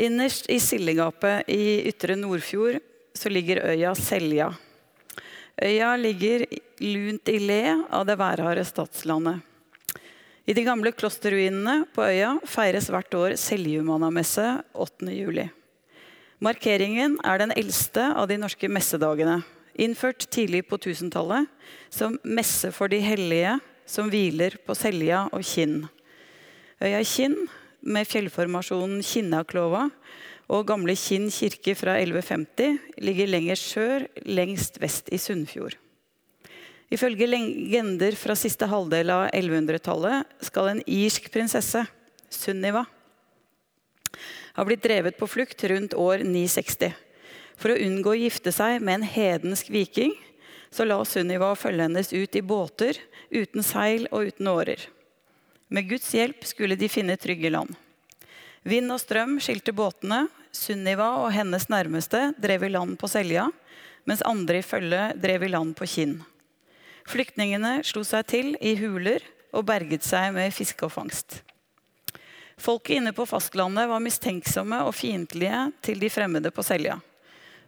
Innerst i Sildegapet i Ytre Nordfjord så ligger øya Selja. Øya ligger lunt i le av det værharde stadslandet. I de gamle klosterruinene på øya feires hvert år Seljumannamesse 8. juli. Markeringen er den eldste av de norske messedagene, innført tidlig på 1000-tallet som messe for de hellige som hviler på Selja og Kinn. Øya Kinn med fjellformasjonen Kinnaklova og gamle Kinn kirke fra 1150 ligger lenger sør, lengst vest i Sunnfjord. Ifølge legender fra siste halvdel av 1100-tallet skal en irsk prinsesse, Sunniva, ha blitt drevet på flukt rundt år 960. For å unngå å gifte seg med en hedensk viking så la Sunniva følge hennes ut i båter uten seil og uten årer. Med Guds hjelp skulle de finne trygge land. Vind og strøm skilte båtene. Sunniva og hennes nærmeste drev i land på Selja, mens andre i følge drev i land på Kinn. Flyktningene slo seg til i huler og berget seg med fiske og fangst. Folket inne på fastlandet var mistenksomme og fiendtlige til de fremmede på Selja.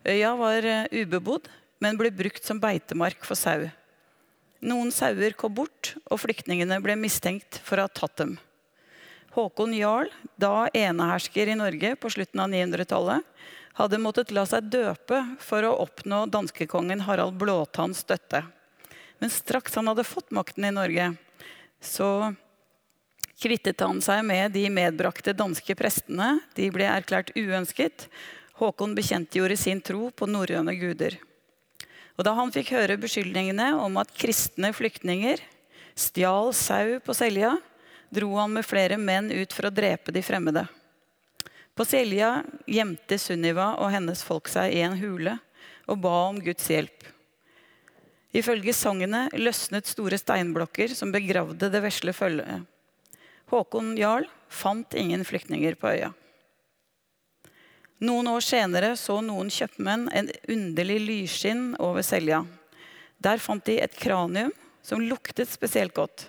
Øya var eh, ubebodd, men ble brukt som beitemark for sau. Noen sauer kom bort, og flyktningene ble mistenkt for å ha tatt dem. Håkon Jarl, da enehersker i Norge på slutten av 900-tallet, hadde måttet la seg døpe for å oppnå danskekongen Harald Blåtanns støtte. Men straks han hadde fått makten i Norge, så kvittet han seg med de medbrakte danske prestene. De ble erklært uønsket. Håkon bekjentgjorde sin tro på norrøne guder. Og da han fikk høre beskyldningene om at kristne flyktninger stjal sau på Selja, dro han med flere menn ut for å drepe de fremmede. På Selja gjemte Sunniva og hennes folk seg i en hule og ba om Guds hjelp. Ifølge sangene løsnet store steinblokker som begravde det vesle følget. Håkon jarl fant ingen flyktninger på øya. Noen år senere så noen kjøpmenn en underlig lysskinn over Selja. Der fant de et kranium som luktet spesielt godt.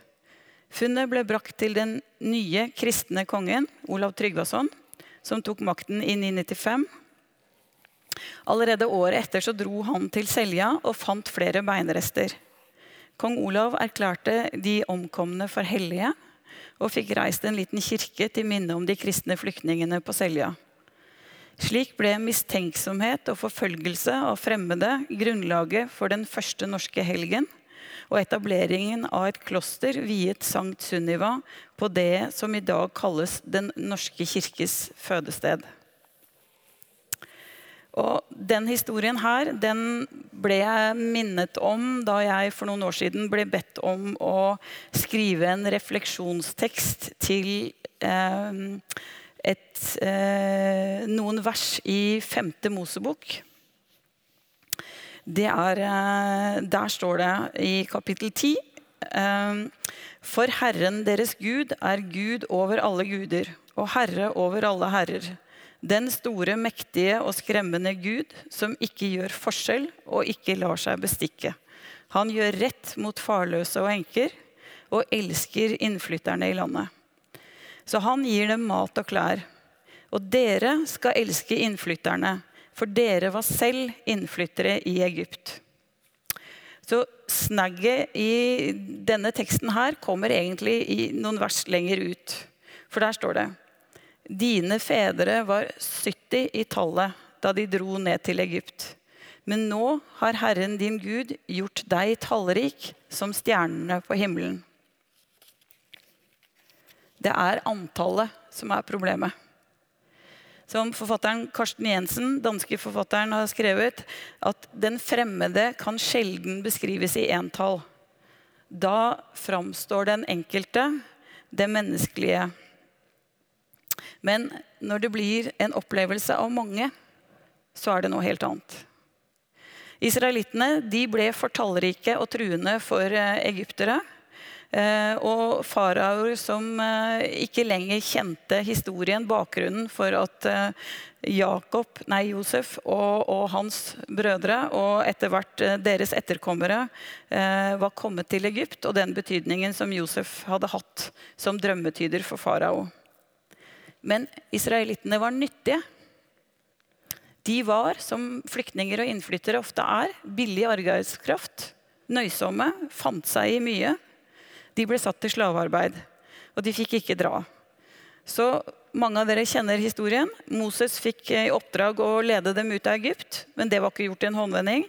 Funnet ble brakt til den nye kristne kongen, Olav Tryggvason, som tok makten i 995. Allerede året etter så dro han til Selja og fant flere beinrester. Kong Olav erklærte de omkomne for hellige og fikk reist en liten kirke til minne om de kristne flyktningene på Selja. Slik ble mistenksomhet og forfølgelse av fremmede grunnlaget for den første norske helgen og etableringen av et kloster viet Sankt Sunniva på det som i dag kalles Den norske kirkes fødested. Og Den historien her den ble jeg minnet om da jeg for noen år siden ble bedt om å skrive en refleksjonstekst til eh, et, eh, noen vers i femte Mosebok. Er, eh, der står det i kapittel 10 eh, For Herren deres Gud er Gud over alle guder og Herre over alle herrer. Den store, mektige og skremmende Gud som ikke gjør forskjell og ikke lar seg bestikke. Han gjør rett mot farløse og enker og elsker innflytterne i landet. Så han gir dem mat og klær. Og dere skal elske innflytterne, for dere var selv innflyttere i Egypt. Så snagget i denne teksten her kommer egentlig i noen vers lenger ut. For der står det Dine fedre var 70 i tallet da de dro ned til Egypt. Men nå har Herren din Gud gjort deg tallrik som stjernene på himmelen. Det er antallet som er problemet. Som forfatteren Karsten Jensen, danske forfatteren, har skrevet, at den fremmede kan sjelden beskrives i entall. Da framstår den enkelte, det menneskelige. Men når det blir en opplevelse av mange, så er det noe helt annet. Israelittene ble for tallrike og truende for eh, egyptere. Eh, og faraoer som eh, ikke lenger kjente historien, bakgrunnen for at eh, Jakob, nei, Josef og, og, hans brødre og etter hvert deres etterkommere var kommet til Egypt, og den betydningen som Josef hadde hatt som drømmetyder for farao. Men israelittene var nyttige. De var, som flyktninger og innflyttere ofte er, billig arbeidskraft. Nøysomme, fant seg i mye. De ble satt til slavearbeid, og de fikk ikke dra. Så mange av dere kjenner historien. Moses fikk i oppdrag å lede dem ut av Egypt, men det var ikke gjort i en håndvending.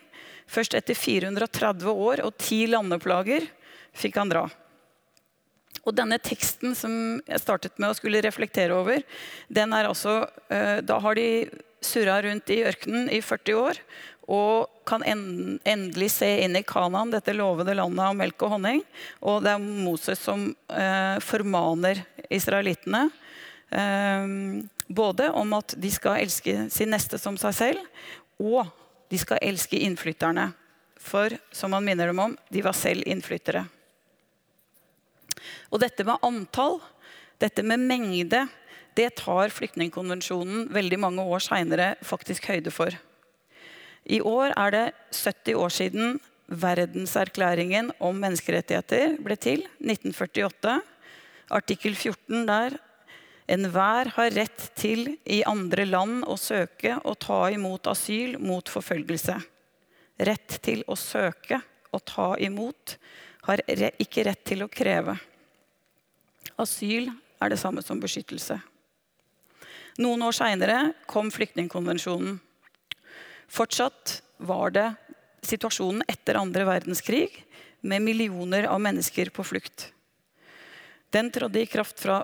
Først etter 430 år og ti landeplager fikk han dra. Og denne teksten som jeg startet med å skulle reflektere over, den er altså eh, Da har de surra rundt i ørkenen i 40 år og kan endelig se inn i Kanaan, dette lovede landet av melk og honning. Og det er Moses som eh, formaner israelittene eh, både om at de skal elske sin neste som seg selv, og de skal elske innflytterne. For som han minner dem om, de var selv innflyttere. Og dette med antall, dette med mengde, det tar flyktningkonvensjonen veldig mange år seinere høyde for. I år er det 70 år siden Verdenserklæringen om menneskerettigheter ble til, 1948. Artikkel 14 der. Enhver har rett til i andre land å søke og ta imot asyl mot forfølgelse. Rett til å søke og ta imot har ikke rett til å kreve. Asyl er det samme som beskyttelse. Noen år seinere kom flyktningkonvensjonen. Fortsatt var det situasjonen etter andre verdenskrig med millioner av mennesker på flukt. Den trådte i kraft fra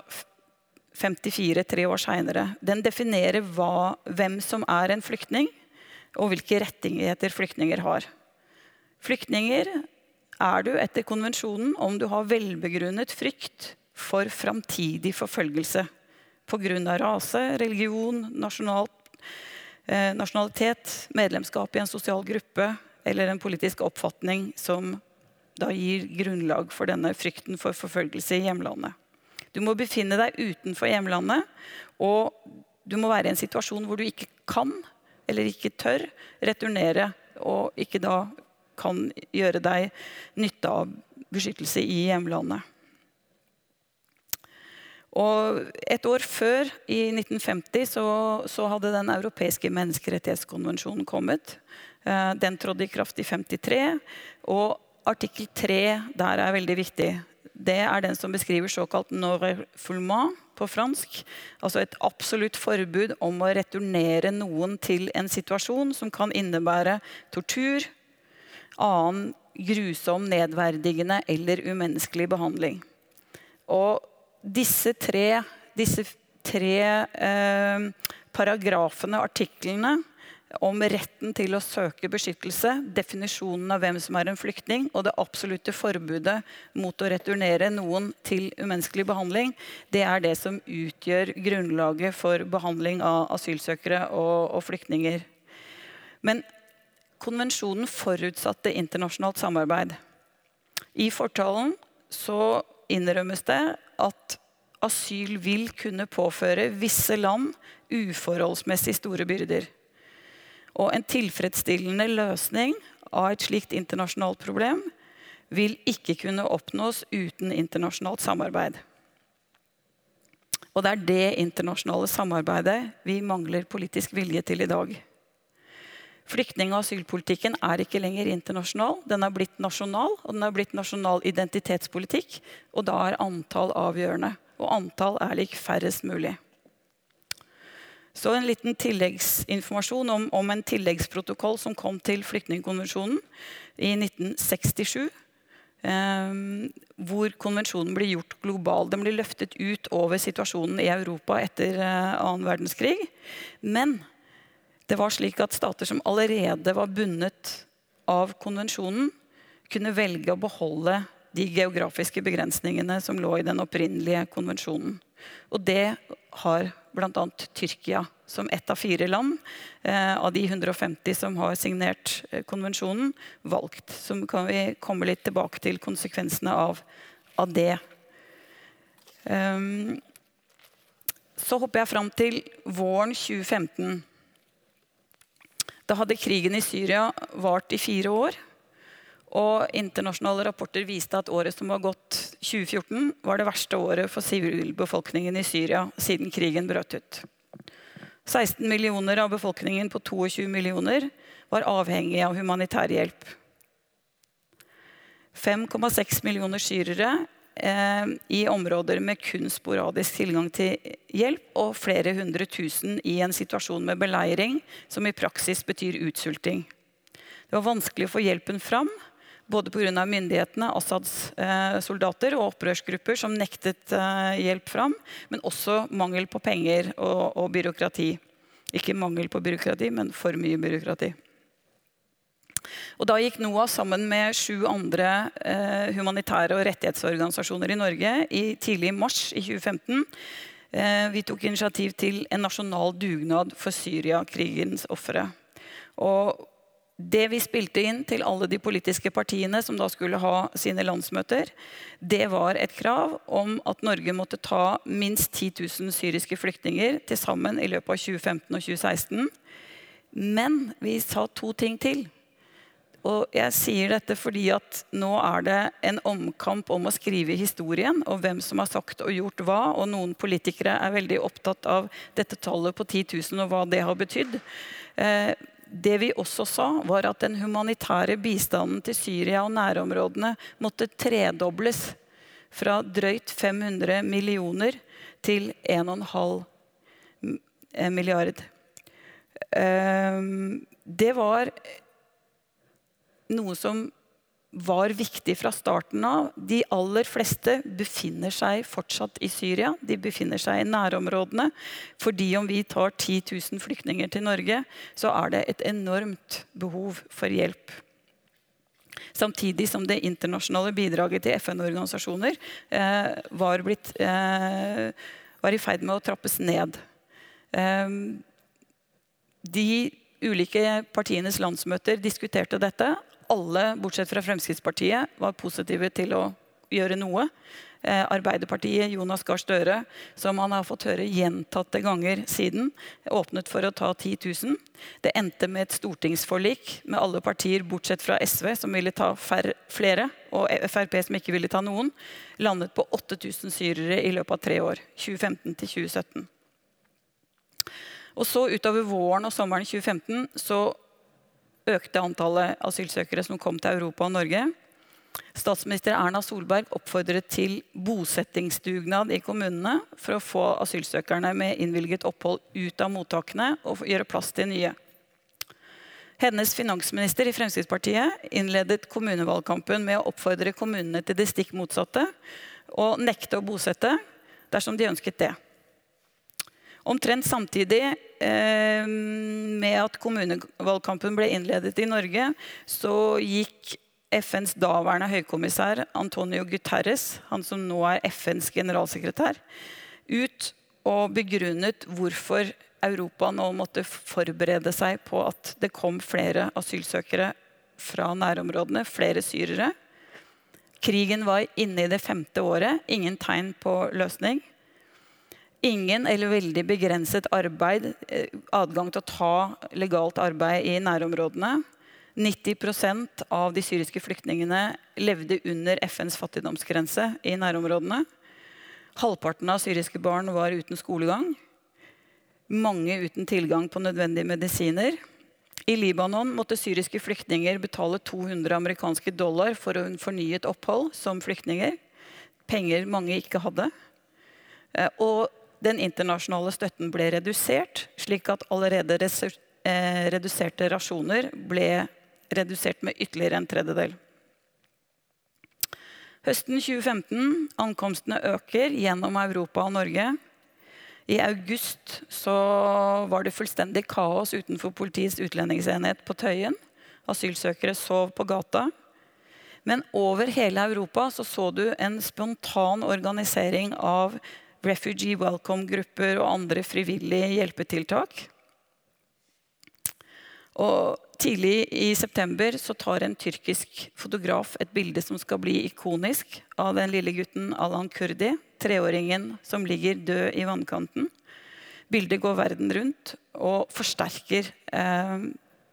54, tre år seinere. Den definerer hva, hvem som er en flyktning, og hvilke rettigheter flyktninger har. Flyktninger er du etter konvensjonen om du har velbegrunnet frykt for framtidig forfølgelse pga. rase, religion, nasjonal, eh, nasjonalitet, medlemskap i en sosial gruppe eller en politisk oppfatning som da gir grunnlag for denne frykten for forfølgelse i hjemlandet. Du må befinne deg utenfor hjemlandet, og du må være i en situasjon hvor du ikke kan eller ikke tør returnere, og ikke da kan gjøre deg nytte av beskyttelse i hjemlandet. Og Et år før, i 1950, så, så hadde Den europeiske menneskerettighetskonvensjonen kommet. Eh, den trådte i kraft i 53. Og artikkel 3 der er veldig viktig. Det er den som beskriver såkalt non-refoulement på fransk. Altså et absolutt forbud om å returnere noen til en situasjon som kan innebære tortur, annen grusom, nedverdigende eller umenneskelig behandling. Og disse tre, disse tre eh, paragrafene, artiklene, om retten til å søke beskyttelse, definisjonen av hvem som er en flyktning, og det absolutte forbudet mot å returnere noen til umenneskelig behandling, det er det som utgjør grunnlaget for behandling av asylsøkere og, og flyktninger. Men konvensjonen forutsatte internasjonalt samarbeid. I fortalen så innrømmes det at asyl vil kunne påføre visse land uforholdsmessig store byrder. Og en tilfredsstillende løsning av et slikt internasjonalt problem vil ikke kunne oppnås uten internasjonalt samarbeid. Og det er det internasjonale samarbeidet vi mangler politisk vilje til i dag. Flyktning- og asylpolitikken er ikke lenger internasjonal. Den er blitt nasjonal, og den er blitt nasjonal identitetspolitikk. Og da er antall avgjørende. Og antall er lik færrest mulig. Så en liten tilleggsinformasjon om, om en tilleggsprotokoll som kom til flyktningkonvensjonen i 1967. Eh, hvor konvensjonen blir gjort global. Den blir løftet ut over situasjonen i Europa etter eh, verdenskrig. Men det var slik at stater som allerede var bundet av konvensjonen, kunne velge å beholde de geografiske begrensningene som lå i den opprinnelige konvensjonen. Og det har bl.a. Tyrkia som ett av fire land eh, av de 150 som har signert eh, konvensjonen, valgt. Så kan vi komme litt tilbake til konsekvensene av, av det. Um, så hopper jeg fram til våren 2015. Da hadde krigen i Syria vart i fire år. Og internasjonale rapporter viste at året som var gått, 2014 var det verste året for sivilbefolkningen i Syria siden krigen brøt ut. 16 millioner av befolkningen på 22 millioner var avhengig av humanitær hjelp. 5,6 millioner syrere i områder med kun sporadisk tilgang til hjelp, og flere hundre tusen i en situasjon med beleiring, som i praksis betyr utsulting. Det var vanskelig å få hjelpen fram, både pga. myndighetene, Assads eh, soldater og opprørsgrupper som nektet eh, hjelp fram, men også mangel på penger og, og byråkrati. Ikke mangel på byråkrati, men for mye byråkrati. Og da gikk NOAH sammen med sju andre eh, humanitære og rettighetsorganisasjoner i Norge i tidlig mars i 2015. Eh, vi tok initiativ til en nasjonal dugnad for Syria-krigens ofre. Og det vi spilte inn til alle de politiske partiene som da skulle ha sine landsmøter, det var et krav om at Norge måtte ta minst 10 000 syriske flyktninger til sammen i løpet av 2015 og 2016. Men vi sa to ting til. Og jeg sier dette fordi at nå er det en omkamp om å skrive historien, og hvem som har sagt og gjort hva. Og noen politikere er veldig opptatt av dette tallet på 10 000 og hva det har betydd. Eh, det vi også sa, var at den humanitære bistanden til Syria og nærområdene måtte tredobles. Fra drøyt 500 millioner til 1,5 eh, milliard. Ehm, det var noe som var viktig fra starten av. De aller fleste befinner seg fortsatt i Syria. De befinner seg i nærområdene. Fordi om vi tar 10 000 flyktninger til Norge, så er det et enormt behov for hjelp. Samtidig som det internasjonale bidraget til FN-organisasjoner eh, var, eh, var, i ferd med å trappes ned. Eh, de ulike partienes landsmøter diskuterte dette alle, bortsett fra Fremskrittspartiet, var positive til å gjøre noe. Eh, Arbeiderpartiet, Jonas Gahr Støre, som han har fått høre gjentatte ganger siden, åpnet for å ta 10 000. Det endte med et stortingsforlik med alle partier bortsett fra SV, som ville ta flere, og Frp, som ikke ville ta noen. Landet på 8000 syrere i løpet av tre år. 2015 til 2017. Og så Utover våren og sommeren 2015 så økte antallet asylsøkere som kom til Europa og Norge. Statsminister Erna Solberg oppfordret til bosettingsdugnad i kommunene for å få asylsøkerne med innvilget opphold ut av mottakene og gjøre plass til nye. Hennes finansminister i Fremskrittspartiet innledet kommunevalgkampen med å oppfordre kommunene til det stikk motsatte og nekte å bosette dersom de ønsket det. Omtrent samtidig eh, med at kommunevalgkampen ble innledet i Norge, så gikk FNs daværende høykommissær Antonio Guterres, han som nå er FNs generalsekretær, ut og begrunnet hvorfor Europa nå måtte forberede seg på at det kom flere asylsøkere fra nærområdene, flere syrere. Krigen var inne i det femte året. Ingen tegn på løsning ingen eller veldig begrenset arbeid, eh, adgang til å ta legalt arbeid i nærområdene. 90% av de syriske flyktningene levde under FNs fattigdomsgrense i nærområdene. Halvparten av syriske barn var uten skolegang. Mange uten tilgang på nødvendige medisiner. I Libanon måtte syriske flyktninger betale 200 amerikanske dollar for å fornyet opphold som flyktninger. Penger mange ikke hadde. Eh, og den internasjonale støtten ble redusert, slik at allerede eh, reduserte rasjoner ble redusert med ytterligere en tredjedel. Høsten 2015 ankomstene øker gjennom Europa og Norge. I august var det fullstendig kaos utenfor Politiets utlendingsenhet på Tøyen. Asylsøkere sov på gata. Men over hele Europa så, så du en spontan organisering av refugee welcome-grupper og andre frivillige hjelpetiltak. Og tidlig i september så tar en tyrkisk fotograf et bilde som skal bli ikonisk av den lille gutten Alan Kurdi, treåringen som ligger død i vannkanten. Bildet går verden rundt og forsterker eh,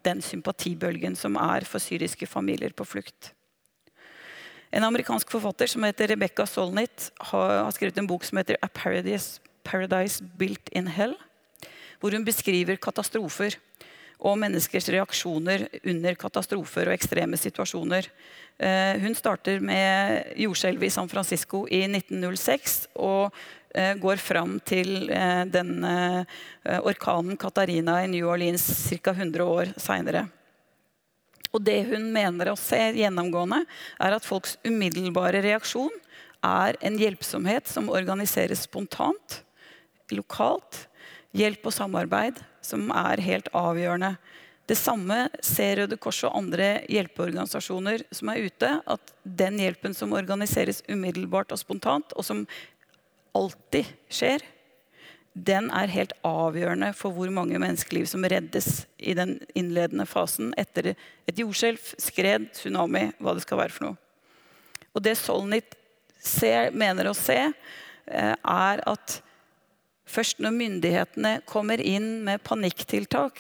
den sympatibølgen som er for syriske familier på flukt. En amerikansk forfatter som heter Rebecca Solnit, har, skrevet en bok som heter A Paradise, Paradise Built in Hell. Hvor hun beskriver katastrofer og menneskers reaksjoner under katastrofer og ekstreme situasjoner. Eh, hun starter med jordskjelvet i San Francisco i 1906 og eh, går fram til eh, den orkanen Katarina i New Orleans ca. 100 år seinere. Og det hun mener å se gjennomgående, er at folks umiddelbare reaksjon er en hjelpsomhet som organiseres spontant, lokalt. Hjelp og samarbeid som er helt avgjørende. Det samme ser Røde Kors og andre hjelpeorganisasjoner som er ute. At den hjelpen som organiseres umiddelbart og spontant, og som alltid skjer, den er helt avgjørende for hvor mange menneskeliv som reddes i den innledende fasen etter et jordskjelv, skred, tsunami, hva det skal være for noe. Og det Solnit ser, mener å se, eh, er at først når myndighetene kommer inn med panikktiltak,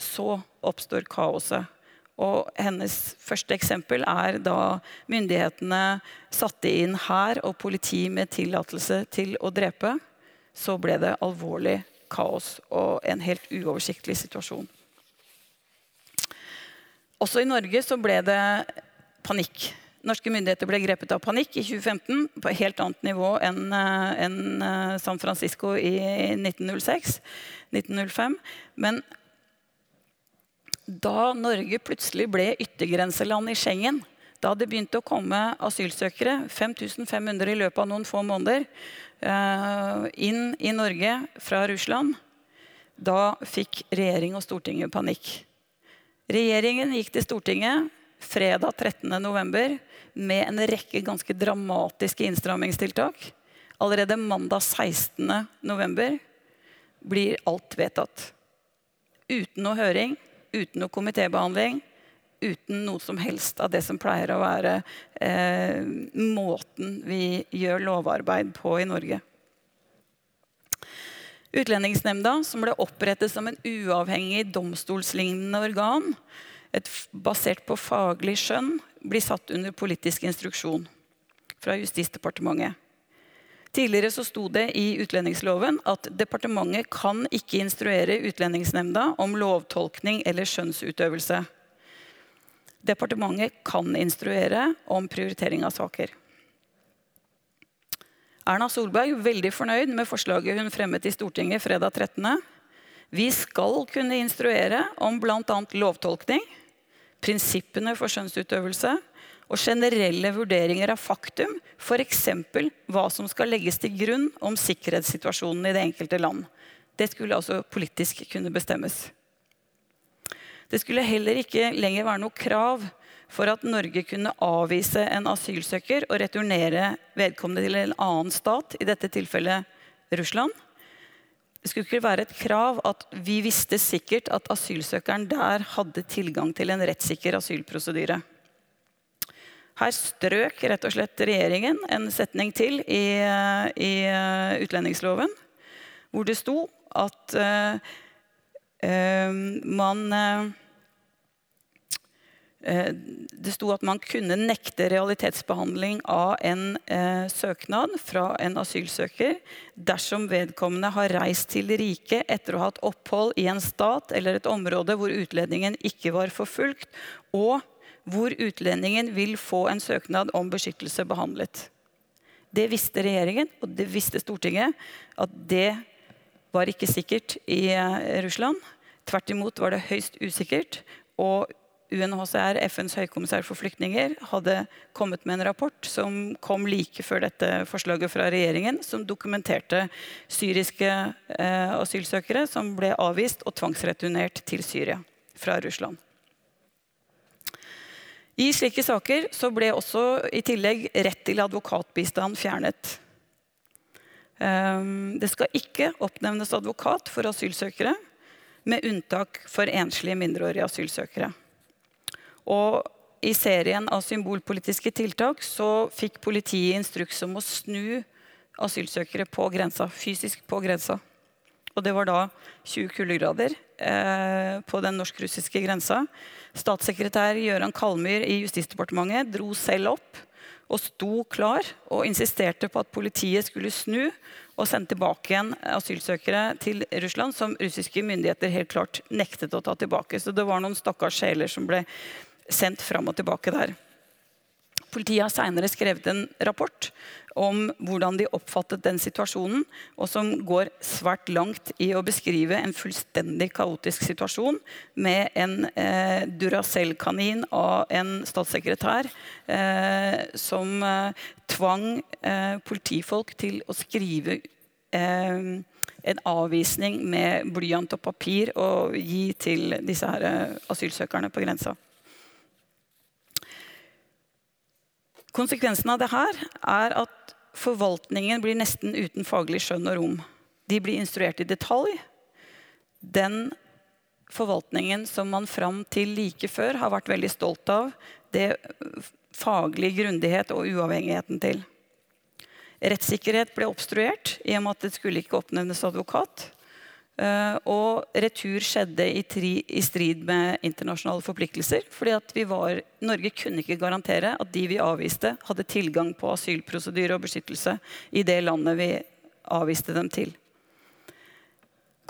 så oppstår kaoset. Og hennes første eksempel er da myndighetene satte inn hær og politi med tillatelse til å drepe så ble det alvorlig kaos og en helt uoversiktlig situasjon. Også i Norge så ble det panikk. Norske myndigheter ble grepet av panikk i 2015 på et helt annet nivå enn enn eh, San Francisco i 1906, 1905. Men da Norge plutselig ble yttergrenseland i Schengen, da det begynte å komme asylsøkere, 5500 i løpet av noen få måneder, Eh, inn i Norge fra Russland, da fikk regjering og Stortinget panikk. Regjeringen gikk til Stortinget fredag 13.11. med en rekke ganske dramatiske innstrammingstiltak. Allerede mandag 16.11. blir alt vedtatt. Uten noe høring, uten noe komitébehandling, uten noe som helst av det som pleier å være eh, måten vi gjør lovarbeid på i Norge. Utlendingsnemnda, som ble opprettet som en uavhengig domstolslignende organ, et, basert på faglig skjønn, blir satt under politisk instruksjon fra Justisdepartementet. Tidligere så sto det i utlendingsloven at departementet kan ikke instruere Utlendingsnemnda om lovtolkning eller skjønnsutøvelse. Departementet kan instruere om prioritering av saker. Erna Solberg veldig fornøyd med forslaget hun fremmet i Stortinget fredag 13. Vi skal kunne instruere om bl.a. lovtolkning, prinsippene for skjønnsutøvelse og generelle vurderinger av faktum, f.eks. hva som skal legges til grunn om sikkerhetssituasjonen i det enkelte land. Det skulle altså politisk kunne bestemmes. Det skulle heller ikke lenger være noe krav for at Norge kunne avvise en asylsøker og returnere vedkommende til en annen stat, i dette tilfellet Russland. Det skulle ikke være et krav at vi visste sikkert at asylsøkeren der hadde tilgang til en rettssikker asylprosedyre. Her strøk rett og slett regjeringen en setning til i, i utlendingsloven, hvor det sto at uh, uh, man uh, Eh, det sto at man kunne nekte realitetsbehandling av en eh, søknad fra en asylsøker dersom vedkommende har reist til riket etter å ha hatt opphold i en stat eller et område hvor utlendingen ikke var forfulgt, og hvor utlendingen vil få en søknad om beskyttelse behandlet. Det visste regjeringen, og det visste Stortinget, at det var ikke sikkert i eh, Russland. Tvert imot var det høyst usikkert. og UNHCR, FNs høykommissær for flyktninger, hadde kommet med en rapport som kom like før dette forslaget fra regjeringen, som dokumenterte syriske eh, asylsøkere som ble avvist og tvangsreturnert til Syria fra Russland. I slike saker ble også i tillegg rett til advokatbistand fjernet. Um, det skal ikke oppnevnes advokat for asylsøkere, med unntak for enslige mindreårige asylsøkere. Og i serien av symbolpolitiske tiltak så fikk politiet instruks om å snu asylsøkere på grensa, fysisk på grensa. Og det var da 20 kuldegrader eh, på den norsk-russiske grensa. Statssekretær Gøran Kalmyr i Justisdepartementet dro selv opp og sto klar og insisterte på at politiet skulle snu og sende tilbake igjen asylsøkere til Russland, som russiske myndigheter helt klart nektet å ta tilbake. Så det var noen stakkars sjeler som ble sendt fram og tilbake der. Politiet har senere skrevet en rapport om hvordan de oppfattet den situasjonen, og som går svært langt i å beskrive en fullstendig kaotisk situasjon med en eh, Duracell-kanin av en statssekretær eh, som eh, tvang eh, politifolk til å skrive eh, en avvisning med blyant og papir og gi til disse her eh, asylsøkerne på grensa. Konsekvensen av det her er at forvaltningen blir nesten uten faglig skjønn og rom. De blir instruert i detalj. Den forvaltningen som man fram til like før har vært veldig stolt av, det faglig grundighet og uavhengigheten til. Rettssikkerhet ble obstruert i og med at det skulle ikke oppnevnes advokat. Uh, og retur skjedde i, tri, i, strid med internasjonale forpliktelser. fordi var, Norge kunne ikke garantere at de vi avviste, hadde tilgang på asylprosedyre og beskyttelse i det landet vi avviste dem til.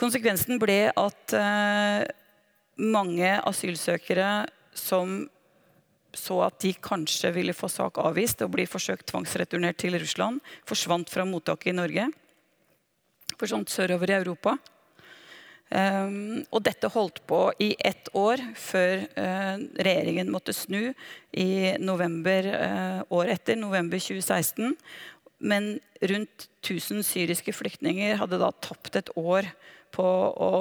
Konsekvensen ble at eh, mange asylsøkere som så at de kanskje ville få sak avvist og bli forsøkt tvangsreturnert til Russland, forsvant fra mottaket i Norge. Forsvant sørover i Europa. Um, og dette holdt på i ett år før uh, regjeringen måtte snu i november uh, året etter, november 2016. Men rundt 1000 syriske flyktninger hadde da tapt et år på å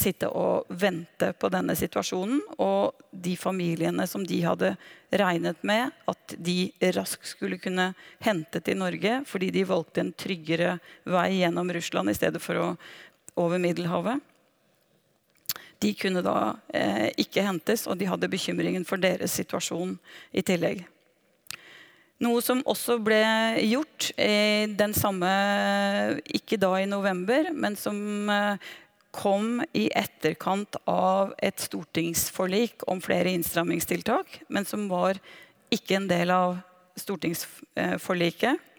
sitte og vente på denne situasjonen. Og de familiene som de hadde regnet med at de raskt skulle kunne hente til Norge fordi de valgte en tryggere vei gjennom Russland i stedet for å over Middelhavet de kunne da eh, ikke hentes, og de hadde bekymringen for deres situasjon i tillegg. Noe som også ble gjort i den samme Ikke da i november, men som eh, kom i etterkant av et stortingsforlik om flere innstrammingstiltak, men som var ikke en del av stortingsforliket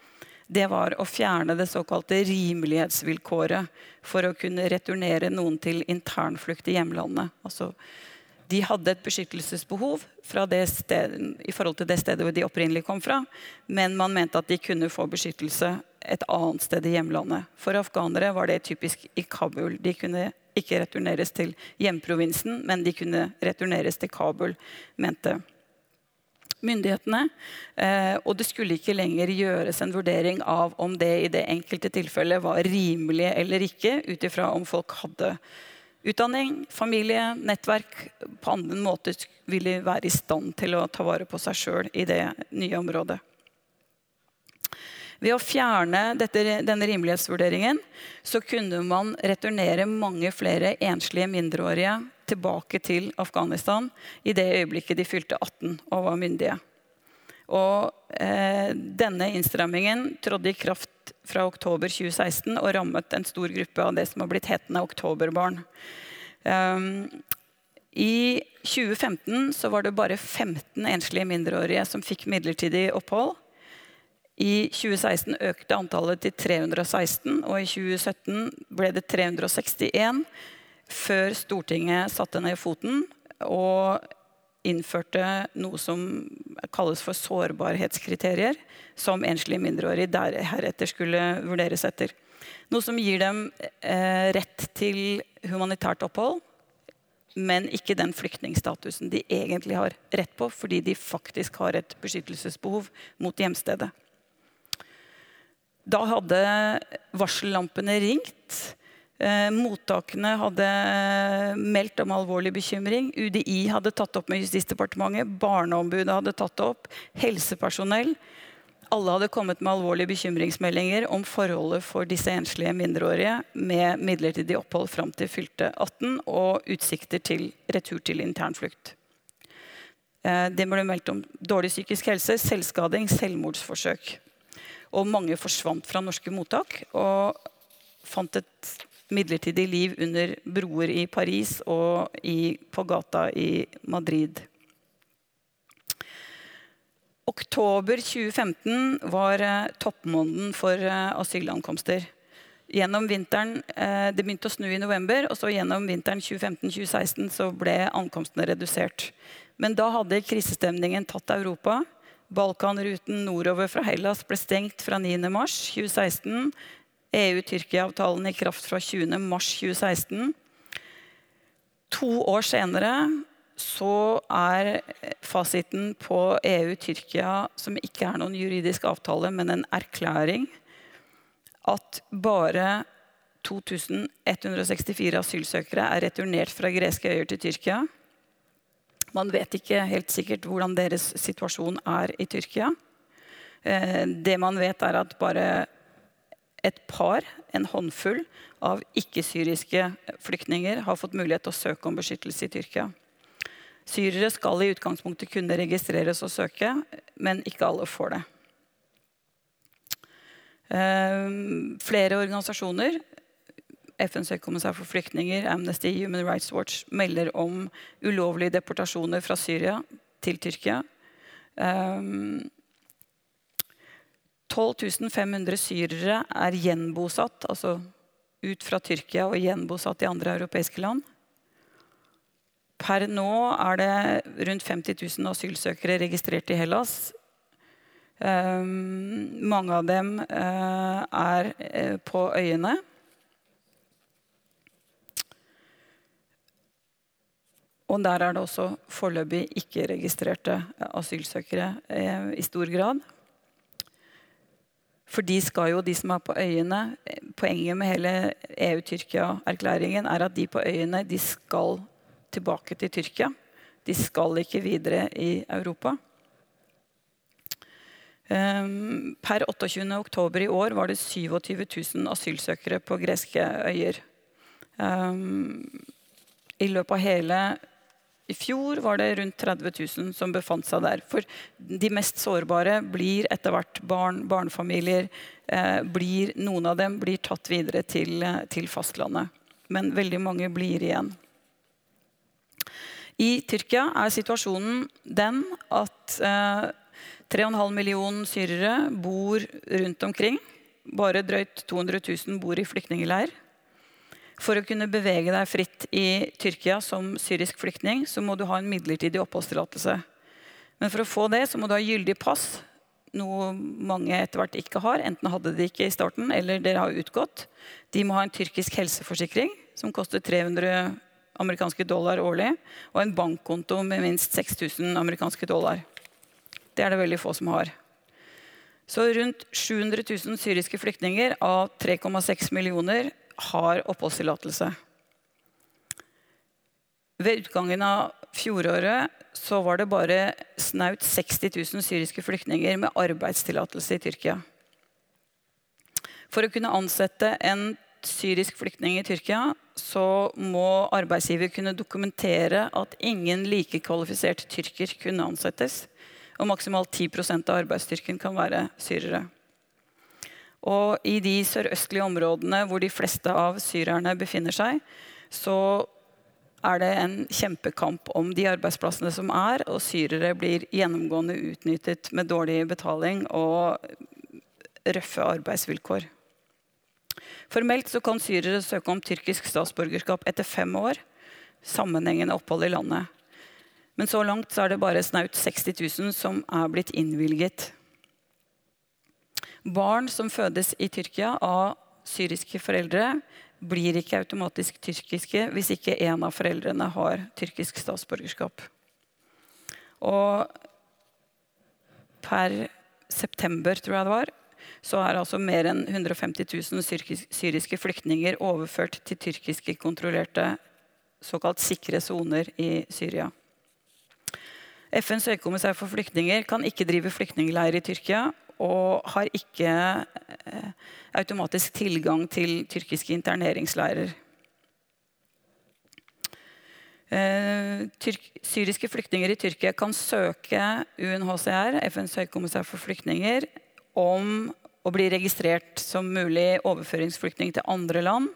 det var å fjerne det såkalte rimelighetsvilkåret for å kunne returnere noen til internflukt i hjemlandet. Altså, de hadde et beskyttelsesbehov sted, i forhold til det stedet hvor de opprinnelig kom fra, men man mente at de kunne få beskyttelse et annet sted i hjemlandet. For afghanere var det typisk i Kabul. De kunne ikke returneres til hjemprovinsen, men de kunne returneres til Kabul, mente myndighetene. Eh, og det skulle ikke lenger gjøres en vurdering av om det i det enkelte tilfellet var rimelig eller ikke, ut ifra om folk hadde utdanning, familie, nettverk, på andre måter ville være i stand til å ta vare på seg sjøl i det nye området. Ved å fjerne dette, denne rimelighetsvurderingen så kunne man returnere mange flere enslige mindreårige tilbake til Afghanistan i det øyeblikket de fylte 18 og var myndige. Og eh, denne innstrammingen trådte i kraft fra oktober 2016 og rammet en stor gruppe av det som har blitt hetende oktoberbarn. Um, I 2015 så var det bare 15 enslige mindreårige som fikk midlertidig opphold. I 2016 økte antallet til 316, og i 2017 ble det 361 før Stortinget satte ned foten og innførte noe som kalles for sårbarhetskriterier, som enslige mindreårige heretter skulle vurderes etter. Noe som gir dem eh, rett til humanitært opphold, men ikke den flyktningstatusen de egentlig har rett på, fordi de faktisk har et beskyttelsesbehov mot hjemstedet. Da hadde varsellampene ringt. Eh, mottakene hadde meldt om alvorlig bekymring. UDI hadde tatt opp med Justisdepartementet. Barneombudet hadde tatt opp. Helsepersonell. Alle hadde kommet med alvorlige bekymringsmeldinger om forholdet for disse enslige mindreårige med midlertidig opphold fram til fylte 18 og utsikter til retur til internflukt. Eh, det ble meldt om dårlig psykisk helse, selvskading, selvmordsforsøk. Og mange forsvant fra norske mottak og fant et midlertidig liv under broer i Paris og i, på gata i Madrid. Oktober 2015 var eh, toppmåneden for eh, asylankomster. Gjennom vinteren, eh, Det begynte å snu i november, og så gjennom vinteren 2015-2016 så ble ankomstene redusert. Men da hadde krisestemningen tatt Europa. Balkanruten nordover fra Hellas ble stengt fra 9.3.2016. EU-Tyrkia-avtalen i kraft fra 20.3.2016. To år senere så er fasiten på EU-Tyrkia, som ikke er noen juridisk avtale, men en erklæring, at bare 2164 asylsøkere er returnert fra greske øyer til Tyrkia. Man vet ikke helt sikkert hvordan deres situasjon er i Tyrkia. Eh, det man vet, er at bare et par, en håndfull, av ikke-syriske flyktninger har fått mulighet til å søke om beskyttelse i Tyrkia. Syrere skal i utgangspunktet kunne registreres og søke, men ikke alle får det. Ehm, flere organisasjoner, FNs høykommissær for flyktninger, Amnesty, Human Rights Watch, melder om ulovlige deportasjoner fra Syria til Tyrkia. 12 ehm, 500 syrere er gjenbosatt, altså ut fra Tyrkia og gjenbosatt i andre europeiske land. Per nå er det rundt 50 000 asylsøkere registrert i Hellas. Um, mange av dem uh, er uh, på øyene. Og der er det også foreløpig ikke-registrerte asylsøkere uh, i stor grad. For de skal jo, de som er på øyene Poenget med hele EU-Tyrkia-erklæringen er at de på øyene de skal tilbake til Tyrkia. De skal ikke videre i Europa. Per per 28.10 i år var det 27 000 asylsøkere på greske øyer. Ehm, I løpet av hele i fjor var det rundt 30 000 som befant seg der. For de mest sårbare blir etter hvert barn, barnefamilier. Eh, blir, noen av dem blir tatt videre til, til fastlandet. Men veldig mange blir igjen. I Tyrkia er situasjonen den at eh, 3,5 millioner syrere bor rundt omkring. Bare drøyt 200 000 bor i flyktningleir. For å kunne bevege deg fritt i Tyrkia som syrisk flyktning, så må du ha en midlertidig oppholdstillatelse. Men for å få det så må du ha gyldig pass, noe mange etter hvert ikke har. Enten hadde de ikke i starten, eller dere har utgått. De må ha en tyrkisk helseforsikring som koster 300 amerikanske dollar årlig, og en bankkonto med minst 6000 amerikanske dollar. Det er det veldig få som har. Så rundt 700 000 syriske flyktninger av 3,6 millioner har oppholdstillatelse. Ved utgangen av fjoråret så var det bare snaut 60 000 syriske flyktninger med arbeidstillatelse i Tyrkia. For å kunne ansette en syrisk flyktning i Tyrkia, så må arbeidsgiver kunne dokumentere at ingen like kvalifisert tyrker kunne ansettes. Og maksimalt 10% av arbeidsstyrken kan være syrere. Og i de sørøstlige områdene hvor de fleste av syrerne befinner seg, så er det en kjempekamp om de arbeidsplassene som er, og syrere blir gjennomgående utnyttet med dårlig betaling og røffe arbeidsvilkår. Formelt så kan syrere søke om tyrkisk statsborgerskap etter fem år. Sammenhengende opphold i landet. Men så langt så er det bare snaut 60 000 som er blitt innvilget. Barn som fødes i Tyrkia av syriske foreldre, blir ikke automatisk tyrkiske hvis ikke en av foreldrene har tyrkisk statsborgerskap. Og per september, tror jeg det var, så er altså mer enn 150 000 syriske flyktninger overført til tyrkiske kontrollerte såkalt sikre soner i Syria. FNs høykommissær for flyktninger kan ikke drive flyktningleir i Tyrkia og har ikke eh, automatisk tilgang til tyrkiske interneringsleirer. Eh, syriske flyktninger i Tyrkia kan søke UNHCR, FNs høykommissær for flyktninger, om å bli registrert som mulig overføringsflyktning til andre land.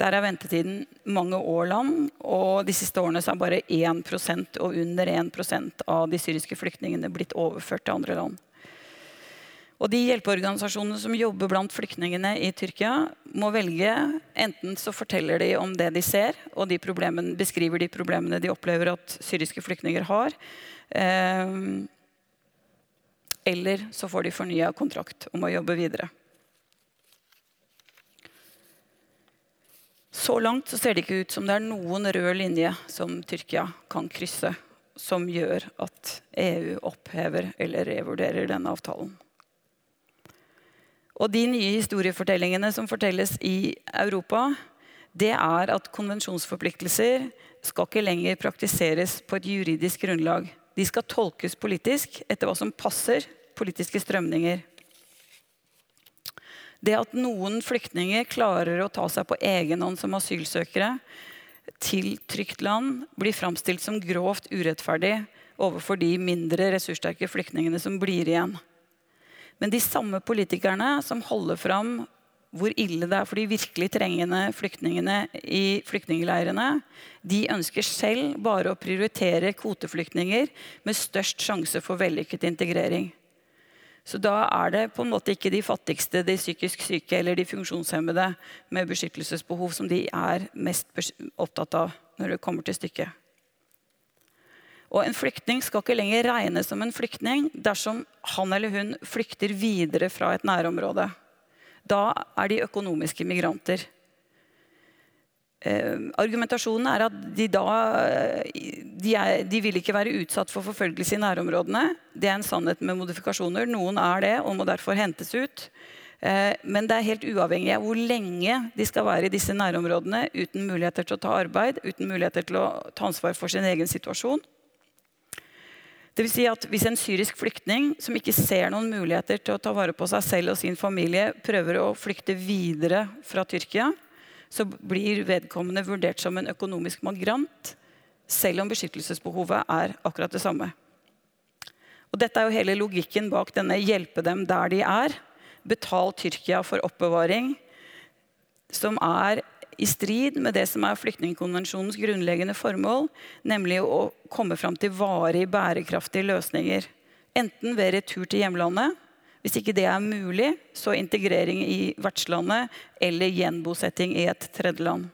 Der er ventetiden mange år lang, og de siste årene så er bare 1 og under 1% av de syriske flyktningene blitt overført til andre land. Og de hjelpeorganisasjonene som jobber blant flyktningene i Tyrkia, må velge. Enten så forteller de om det de ser, og de beskriver de problemene de opplever at syriske flyktninger har. Eh, eller så får de fornya kontrakt om å jobbe videre. Så langt så ser det ikke ut som det er noen rød linje som Tyrkia kan krysse, som gjør at EU opphever eller revurderer denne avtalen. Og de nye historiefortellingene som fortelles i Europa, det er at konvensjonsforpliktelser skal ikke lenger praktiseres på et juridisk grunnlag. De skal tolkes politisk etter hva som passer politiske strømninger. Det at noen flyktninger klarer å ta seg på egen hånd som asylsøkere til trygt land, blir framstilt som grovt urettferdig overfor de mindre ressurssterke flyktningene som blir igjen. Men de samme politikerne som holder fram hvor ille det er for de virkelig trengende flyktningene i flyktningleirene, de ønsker selv bare å prioritere kvoteflyktninger med størst sjanse for vellykket integrering. Så da er det på en måte ikke de fattigste, de psykisk syke eller de funksjonshemmede med beskyttelsesbehov som de er mest opptatt av når det kommer til stykket. Og en flyktning skal ikke lenger regnes som en flyktning dersom han eller hun flykter videre fra et nærområde. Da er de økonomiske migranter. Eh, argumentasjonen er at de da de, er, de, vil ikke være utsatt for forfølgelse i nærområdene. Det er en sannhet med modifikasjoner. Noen er det og må derfor hentes ut. Eh, men det er helt uavhengig av hvor lenge de skal være i disse nærområdene uten muligheter til å ta arbeid, uten muligheter til å ta ansvar for sin egen situasjon. Det vil si at Hvis en syrisk flyktning som ikke ser noen muligheter til å ta vare på seg selv og sin familie, prøver å flykte videre fra Tyrkia, så blir vedkommende vurdert som en økonomisk migrant, selv om beskyttelsesbehovet er akkurat det samme. Og Dette er jo hele logikken bak denne 'hjelpe dem der de er', betal Tyrkia for oppbevaring, som er i strid med det som er flyktningkonvensjonens grunnleggende formål, nemlig å komme fram til varig bærekraftige løsninger. Enten ved retur til hjemlandet, hvis ikke det er mulig, så integrering i vertslandet eller gjenbosetting i et tredjeland.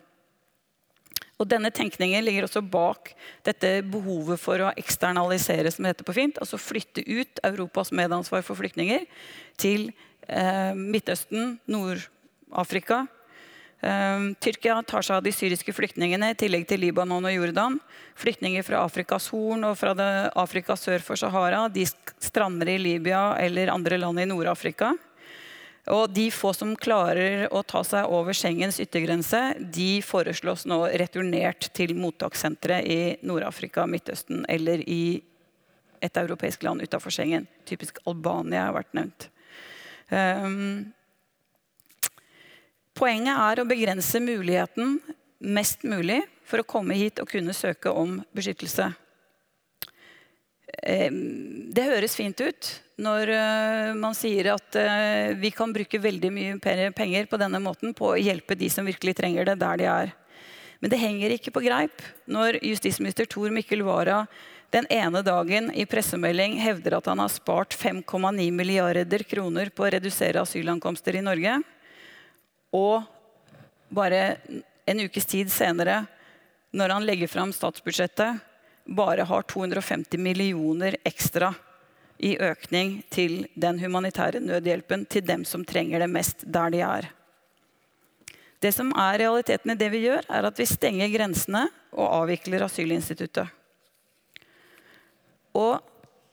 Og Denne tenkningen ligger også bak dette behovet for å eksternalisere, som heter på fint, altså flytte ut Europas medansvar for flyktninger til eh, Midtøsten, Nord-Afrika Tyrkia tar seg av de syriske flyktningene, i tillegg til Libanon og Jordan. Flyktninger fra Afrikas Horn og fra Afrika sør for Sahara de strander i Libya eller andre land i Nord-Afrika. Og De få som klarer å ta seg over Schengens yttergrense, de foreslås nå returnert til mottakssentre i Nord-Afrika, Midtøsten eller i et europeisk land utenfor Schengen. Typisk Albania har vært nevnt. Um, Poenget er å begrense muligheten mest mulig for å komme hit og kunne søke om beskyttelse. Det høres fint ut når eh, man sier at eh, vi kan bruke veldig mye penger på denne måten på å hjelpe de som virkelig trenger det, der de er. Men det henger ikke på greip når justisminister Tor Mikkel Wara den ene dagen i pressemelding hevder at han har spart 5,9 milliarder kroner på å redusere asylankomster i Norge og bare en ukes tid senere, når han legger fram statsbudsjettet, bare har 250 millioner ekstra i økning til den humanitære nødhjelpen til dem som trenger det mest der de er. Det som er realiteten i det vi gjør, er at vi stenger grensene og avvikler asylinstituttet. Og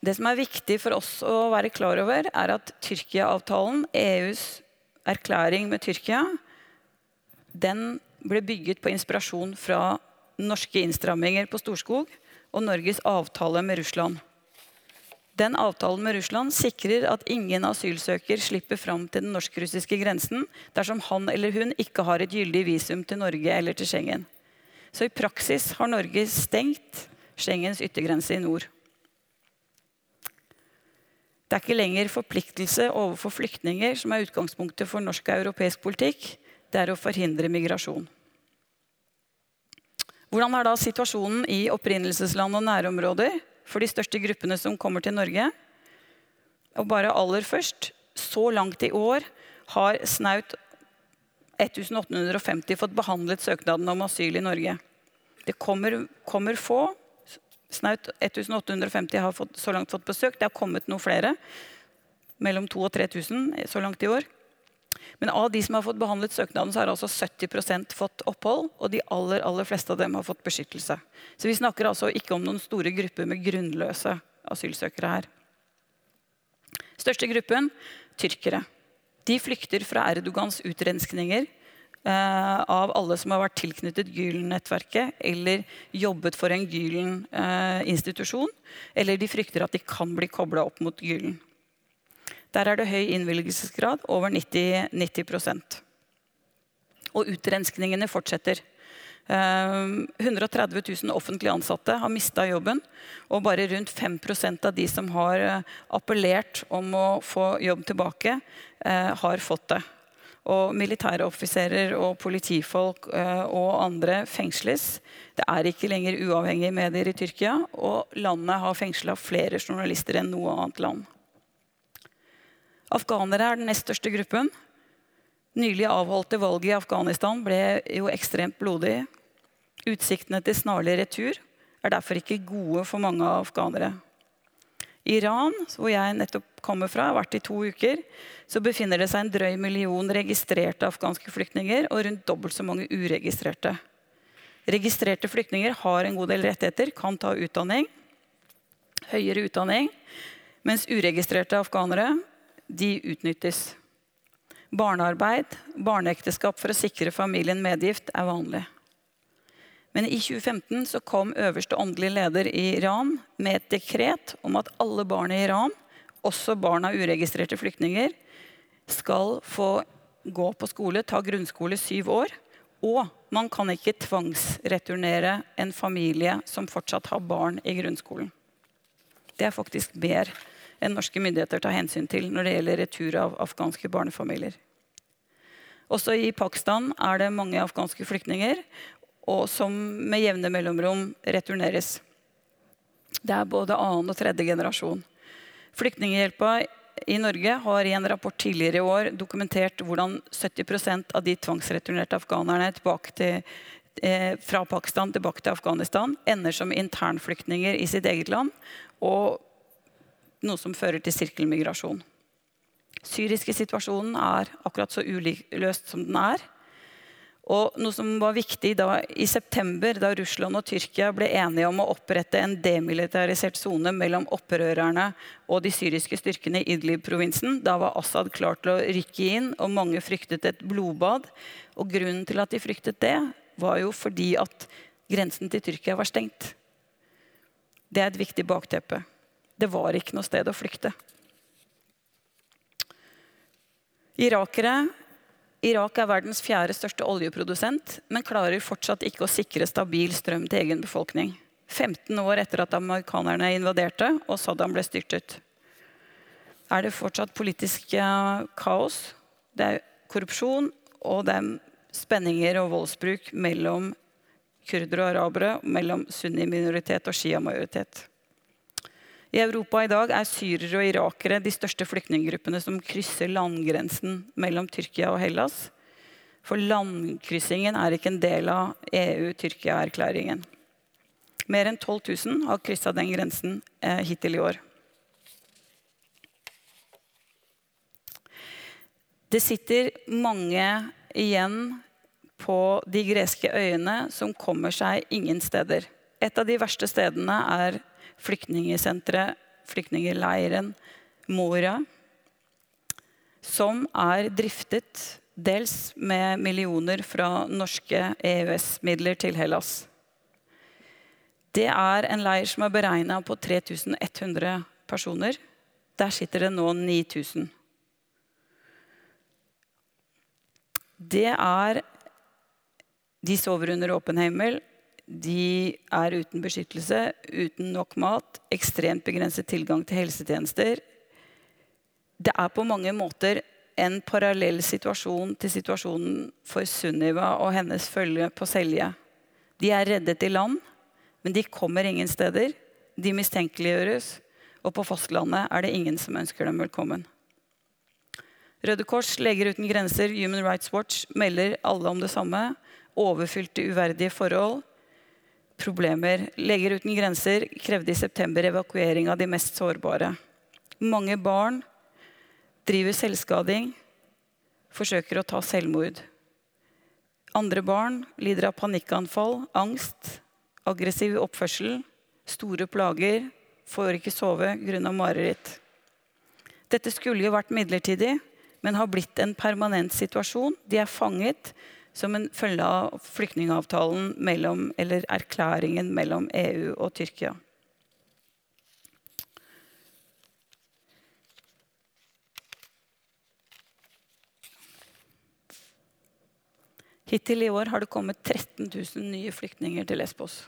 det som er viktig for oss å være klar over, er at Tyrkia-avtalen, EUs erklæring med Tyrkia, den ble bygget på inspirasjon fra norske innstramminger på Storskog og Norges avtale med Russland. Den avtalen med Russland sikrer at ingen asylsøker slipper fram til den norsk-russiske grensen dersom han eller hun ikke har et gyldig visum til Norge eller til Schengen. Så i praksis har Norge stengt Schengens yttergrense i nord. Det er ikke lenger forpliktelse overfor flyktninger som er utgangspunktet for norsk og europeisk politikk. Det er å forhindre migrasjon. Hvordan er da situasjonen i opprinnelsesland og nærområder for de største gruppene som kommer til Norge? Og bare aller først, så langt i år har snaut 1850 fått behandlet søknaden om asyl i Norge. Det kommer, kommer få. Snaut 1850 har fått, så langt fått besøk. Det har kommet noen flere. Mellom 2000 og 3000 så langt i år. Men av de som har fått behandlet søknaden, så har altså 70% fått opphold. Og de aller, aller fleste av dem har fått beskyttelse. Så vi snakker altså ikke om noen store grupper med grunnløse asylsøkere her. Største gruppen tyrkere. De flykter fra Erdogans utrenskninger eh, av alle som har vært tilknyttet Gylen-nettverket eller jobbet for en Gylen-institusjon. Eh, eller de frykter at de kan bli kobla opp mot Gylen. Der er det høy innvilgelsesgrad, over 90, 90 Og utrenskningene fortsetter. 130 eh, 000 offentlig ansatte har mista jobben. Og bare rundt 5% av de som har eh, appellert om å få jobb tilbake, eh, har fått det. Og militære offiserer og politifolk og andre fengsles. Det er ikke lenger uavhengige medier i Tyrkia, og landet har fengsla flere journalister enn noe annet land. Afghanere er den nest største gruppen. Nylig avholdte valget i Afghanistan ble jo ekstremt blodig. Utsiktene til snarlig retur er derfor ikke gode for mange afghanere. Iran, hvor jeg nettopp kommer fra, har vært i to uker, så befinner det seg en drøy million registrerte afghanske flyktninger og rundt dobbelt så mange uregistrerte. Registrerte flyktninger har en god del rettigheter, kan ta utdanning, høyere utdanning, mens uregistrerte afghanere de utnyttes. Barnearbeid, barneekteskap for å sikre familien medgift er vanlig. Men i 2015 så kom øverste åndelige leder i Iran med et dekret om at alle barn i Iran, også barn av uregistrerte flyktninger, skal få gå på skole, ta grunnskole syv år. Og man kan ikke tvangsreturnere en familie som fortsatt har barn i grunnskolen. Det er faktisk mer enn norske myndigheter tar hensyn til når det gjelder retur av afghanske barnefamilier. Også i Pakistan er det mange afghanske flyktninger og som med jevne mellomrom returneres. Det er både annen og tredje generasjon. Flyktninghjelpa i Norge har i en rapport tidligere i år dokumentert hvordan 70% av de tvangsreturnerte afghanerne til, eh, fra Pakistan tilbake til Afghanistan ender som internflyktninger i sitt eget land. Og noe som fører til sirkelmigrasjon. Syriske situasjonen er akkurat så uløst som den er. Og noe som var viktig da, I september, da Russland og Tyrkia ble enige om å opprette en demilitarisert sone mellom opprørerne og de syriske styrkene i Idlib-provinsen, da var Assad klar til å rykke inn, og mange fryktet et blodbad. Og Grunnen til at de fryktet det, var jo fordi at grensen til Tyrkia var stengt. Det er et viktig bakteppe. Det var ikke noe sted å flykte. Irakere Irak er verdens fjerde største oljeprodusent, men klarer fortsatt ikke å sikre stabil strøm til egen befolkning. 15 år etter at amerikanerne invaderte og Saddam ble styrtet. Er det fortsatt politisk eh, kaos. Det er korrupsjon, og det er spenninger og voldsbruk mellom kurdere og arabere, mellom sunni-minoritet og shia-majoritet. I Europa i dag er syrere og irakere de største flyktninggruppene som krysser landgrensen mellom Tyrkia og Hellas. For landkryssingen er ikke en del av EU-Tyrkia-erklæringen. Mer enn 12 000 har kryssa den grensen eh, hittil i år. Det sitter mange igjen på de greske øyene som kommer seg ingen steder. Et av de verste stedene er flyktningsenteret, flyktningleiren Moria, som er driftet dels med millioner fra norske EØS-midler til Hellas. Det er en leir som er beregna på 3100 personer. Der sitter det nå 9000. Det er De sover under åpen himmel. De er uten beskyttelse, uten nok mat, ekstremt begrenset tilgang til helsetjenester. Det er på mange måter en parallell situasjon til situasjonen for Sunniva og hennes følge på Selje. De er reddet i land, men de kommer ingen steder. De mistenkeliggjøres, og på fastlandet er det ingen som ønsker dem velkommen. Røde Kors, Leger uten grenser, Human Rights Watch melder alle om det samme. Overfylte, uverdige forhold. Problemer. Leger uten grenser krevde i september evakuering av de mest sårbare. Mange barn driver selvskading, forsøker å ta selvmord. Andre barn lider av panikkanfall, angst, aggressiv oppførsel, store plager, får ikke sove grunnet mareritt. Dette skulle jo vært midlertidig, men har blitt en permanent situasjon. De er fanget som en følge av flyktningavtalen mellom, eller erklæringen mellom EU og Tyrkia. Hittil i år har det kommet 13 000 nye flyktninger til Lesbos.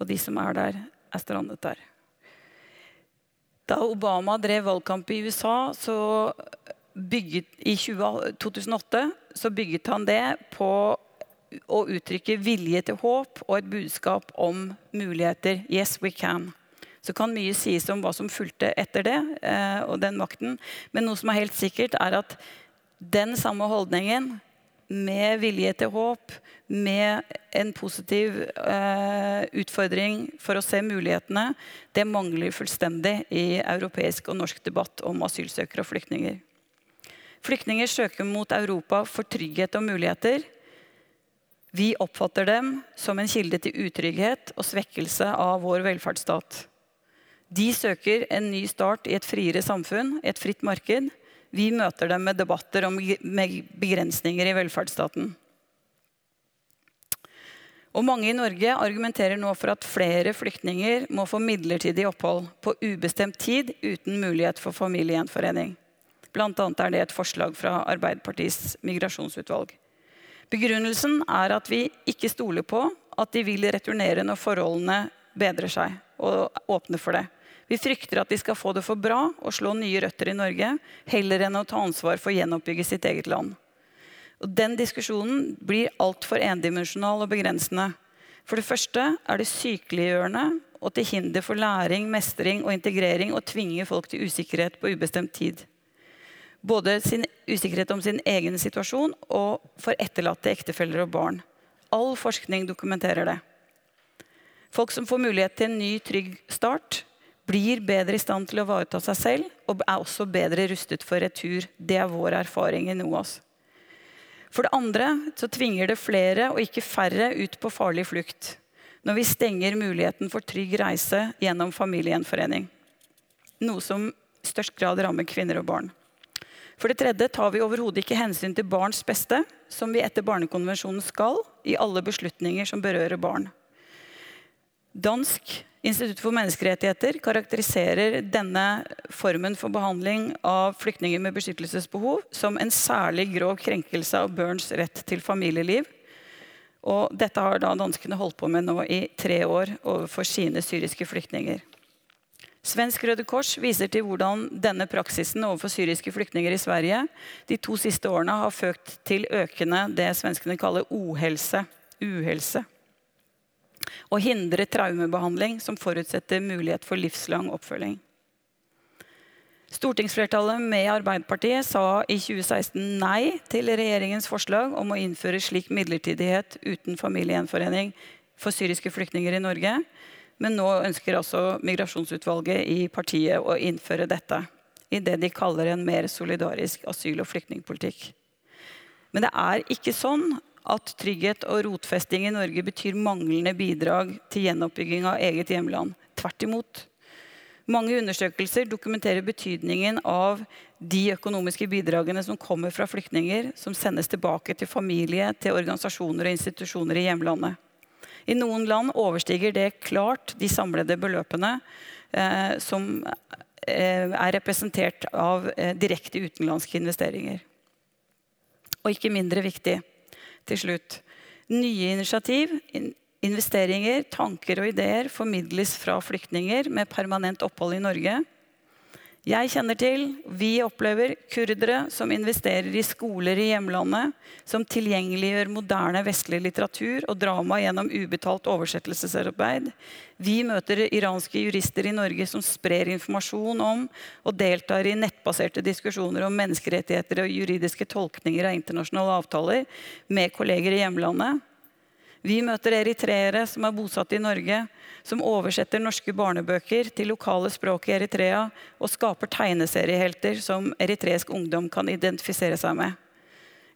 Og de som er der, er strandet der. Da Obama drev valgkamp i USA bygget, i 2008, så bygget han det på å uttrykke vilje til håp og et budskap om muligheter. Yes, we can. Så kan mye sies om hva som fulgte etter det, eh, og den makten. Men noe som er helt sikkert, er at den samme holdningen med vilje til håp, med en positiv eh, utfordring for å se mulighetene, det mangler fullstendig i europeisk og norsk debatt om asylsøkere og flyktninger. Flyktninger søker mot Europa for trygghet og muligheter. Vi oppfatter dem som en kilde til utrygghet og svekkelse av vår velferdsstat. De søker en ny start i et friere samfunn, et fritt marked. Vi møter dem med debatter om begrensninger i velferdsstaten. Og Mange i Norge argumenterer nå for at flere flyktninger må få midlertidig opphold på ubestemt tid uten mulighet for familiegjenforening. Annet er det et forslag fra Arbeiderpartiets migrasjonsutvalg. Begrunnelsen er at vi ikke stoler på at de vil returnere når forholdene bedrer seg, og åpner for det. Vi frykter at de skal få det for bra og slå nye røtter i Norge, heller enn å ta ansvar for å gjenoppbygge sitt eget land. Og Den diskusjonen blir altfor endimensjonal og begrensende. For det første er det sykeliggjørende og til hinder for læring, mestring og integrering å tvinge folk til usikkerhet på ubestemt tid. Både sin usikkerhet om sin egen situasjon og for etterlatte ektefeller og barn. All forskning dokumenterer det. Folk som får mulighet til en ny, trygg start, blir bedre i stand til å ivareta seg selv og er også bedre rustet for retur. Det er vår erfaring i NOAS. For det andre så tvinger det flere og ikke færre ut på farlig flukt når vi stenger muligheten for trygg reise gjennom familiegjenforening. Noe som i størst grad rammer kvinner og barn. For det tredje tar vi overhodet ikke hensyn til barns beste, som vi etter Barnekonvensjonen skal i alle beslutninger som berører barn. Dansk Institutt for menneskerettigheter karakteriserer denne formen for behandling av flyktninger med beskyttelsesbehov som en særlig grov krenkelse av børns rett til familieliv. Og dette har da danskene holdt på med nå i tre år overfor sine syriske flyktninger. Svensk Røde Kors viser til hvordan denne praksisen overfor syriske flyktninger i Sverige de to siste årene har ført til økende det svenskene kaller ohelse. Uhelse og hindre traumebehandling som forutsetter mulighet for livslang oppfølging. Stortingsflertallet med Arbeiderpartiet sa i 2016 nei til regjeringens forslag om å innføre slik midlertidighet uten familiegjenforening for syriske flyktninger i Norge. Men nå ønsker altså Migrasjonsutvalget i partiet å innføre dette i det de kaller en mer solidarisk asyl- og flyktningpolitikk. Men det er ikke sånn at trygghet og rotfesting i Norge betyr manglende bidrag til gjenoppbygging av eget hjemland. Tvert imot. Mange undersøkelser dokumenterer betydningen av de økonomiske bidragene som kommer fra flyktninger, som sendes tilbake til familie, til organisasjoner og institusjoner i hjemlandet. I noen land overstiger det klart de samlede beløpene eh, som eh, er representert av eh, direkte utenlandske investeringer. Og ikke mindre viktig til slutt. Nye initiativ, investeringer, tanker og ideer formidles fra flyktninger med permanent opphold i Norge. Jeg kjenner til, vi opplever kurdere som investerer i skoler i hjemlandet, som tilgjengeliggjør moderne vestlig litteratur og drama gjennom ubetalt oversettelsesarbeid. Vi møter iranske jurister i Norge som sprer informasjon om og deltar i nettbaserte diskusjoner om menneskerettigheter og juridiske tolkninger av internasjonale avtaler med kolleger i hjemlandet. Vi møter eritreere som er bosatt i Norge, som oversetter norske barnebøker til lokale språk i Eritrea og skaper tegneseriehelter som eritreisk ungdom kan identifisere seg med.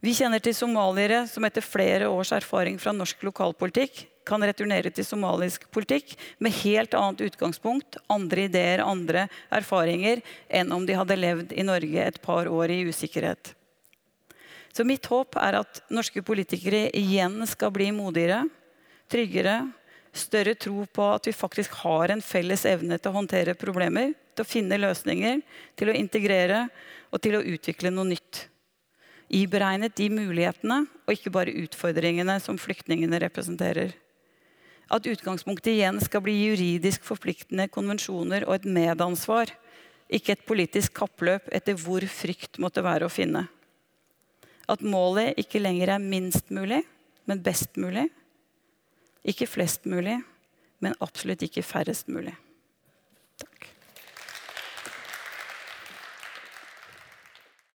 Vi kjenner til somaliere som etter flere års erfaring fra norsk lokalpolitikk kan returnere til somalisk politikk med helt annet utgangspunkt, andre ideer, andre erfaringer enn om de hadde levd i Norge et par år i usikkerhet. Så mitt håp er at norske politikere igjen skal bli modigere, tryggere, større tro på at vi faktisk har en felles evne til å håndtere problemer, til å finne løsninger, til å integrere og til å utvikle noe nytt. Iberegnet de mulighetene og ikke bare utfordringene som flyktningene representerer. At utgangspunktet igjen skal bli juridisk forpliktende konvensjoner og et medansvar, ikke et politisk kappløp etter hvor frykt måtte være å finne. At målet ikke lenger er minst mulig, men best mulig. Ikke flest mulig, men absolutt ikke færrest mulig.